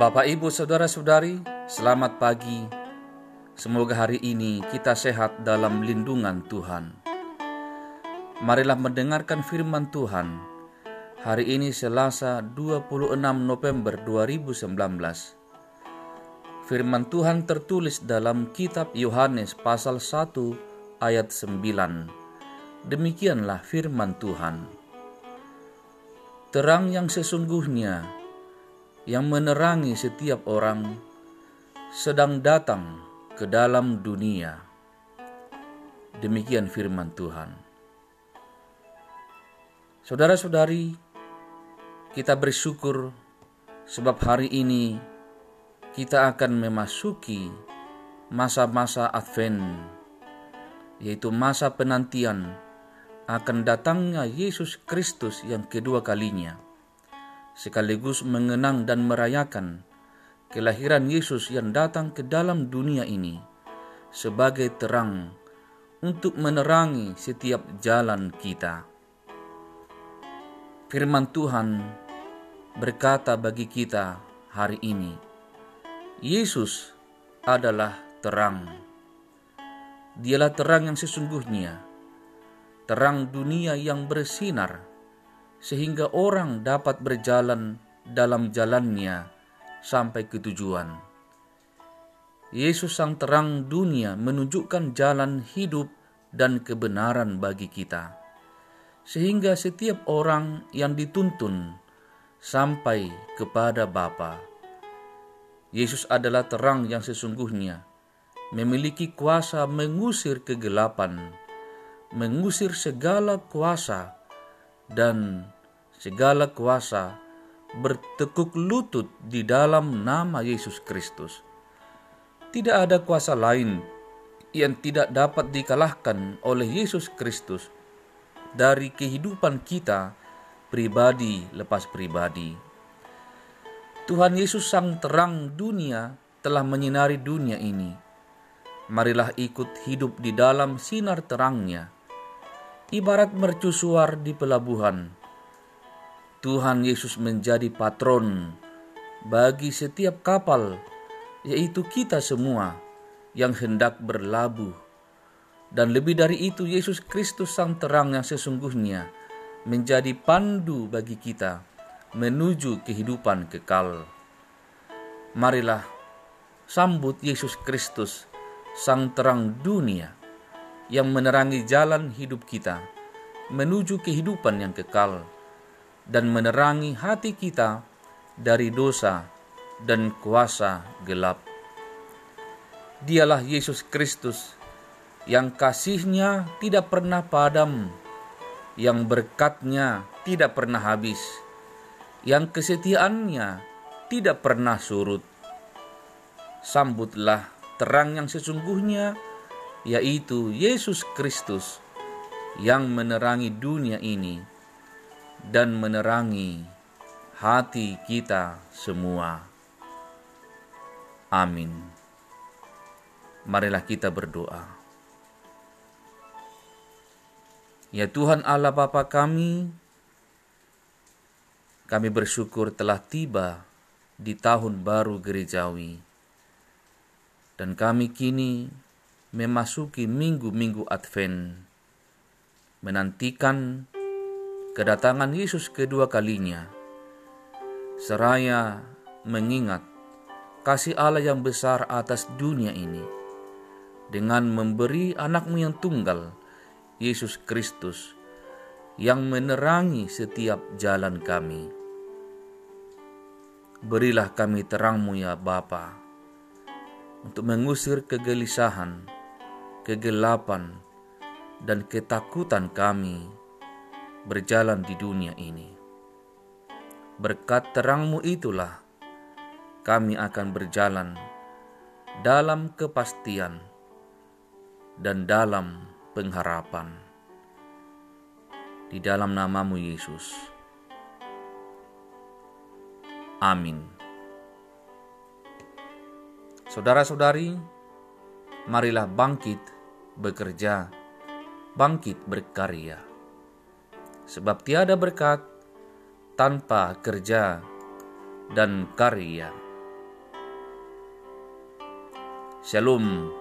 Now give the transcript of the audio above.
Bapak, Ibu, Saudara-saudari, selamat pagi. Semoga hari ini kita sehat dalam lindungan Tuhan. Marilah mendengarkan firman Tuhan. Hari ini Selasa 26 November 2019. Firman Tuhan tertulis dalam kitab Yohanes pasal 1 ayat 9. Demikianlah firman Tuhan. Terang yang sesungguhnya yang menerangi setiap orang sedang datang ke dalam dunia. Demikian firman Tuhan. Saudara-saudari, kita bersyukur sebab hari ini kita akan memasuki masa-masa Advent, yaitu masa penantian akan datangnya Yesus Kristus yang kedua kalinya sekaligus mengenang dan merayakan kelahiran Yesus yang datang ke dalam dunia ini sebagai terang untuk menerangi setiap jalan kita. Firman Tuhan berkata bagi kita hari ini, Yesus adalah terang. Dialah terang yang sesungguhnya, terang dunia yang bersinar sehingga orang dapat berjalan dalam jalannya sampai ke tujuan. Yesus sang terang dunia menunjukkan jalan hidup dan kebenaran bagi kita. Sehingga setiap orang yang dituntun sampai kepada Bapa. Yesus adalah terang yang sesungguhnya, memiliki kuasa mengusir kegelapan, mengusir segala kuasa dan segala kuasa bertekuk lutut di dalam nama Yesus Kristus. Tidak ada kuasa lain yang tidak dapat dikalahkan oleh Yesus Kristus dari kehidupan kita pribadi lepas pribadi. Tuhan Yesus sang terang dunia telah menyinari dunia ini. Marilah ikut hidup di dalam sinar terangnya ibarat mercusuar di pelabuhan. Tuhan Yesus menjadi patron bagi setiap kapal, yaitu kita semua yang hendak berlabuh. Dan lebih dari itu, Yesus Kristus Sang Terang yang sesungguhnya menjadi pandu bagi kita menuju kehidupan kekal. Marilah sambut Yesus Kristus, Sang Terang dunia yang menerangi jalan hidup kita menuju kehidupan yang kekal dan menerangi hati kita dari dosa dan kuasa gelap. Dialah Yesus Kristus yang kasihnya tidak pernah padam, yang berkatnya tidak pernah habis, yang kesetiaannya tidak pernah surut. Sambutlah terang yang sesungguhnya yaitu Yesus Kristus yang menerangi dunia ini dan menerangi hati kita semua. Amin. Marilah kita berdoa. Ya Tuhan Allah Bapa kami, kami bersyukur telah tiba di tahun baru gerejawi. Dan kami kini memasuki minggu-minggu Advent, menantikan kedatangan Yesus kedua kalinya, seraya mengingat kasih Allah yang besar atas dunia ini, dengan memberi anakmu yang tunggal, Yesus Kristus, yang menerangi setiap jalan kami. Berilah kami terangmu ya Bapa, untuk mengusir kegelisahan, kegelapan, dan ketakutan kami berjalan di dunia ini. Berkat terangmu itulah kami akan berjalan dalam kepastian dan dalam pengharapan. Di dalam namamu Yesus. Amin. Saudara-saudari, marilah bangkit bekerja, bangkit berkarya. Sebab tiada berkat tanpa kerja dan karya. Shalom.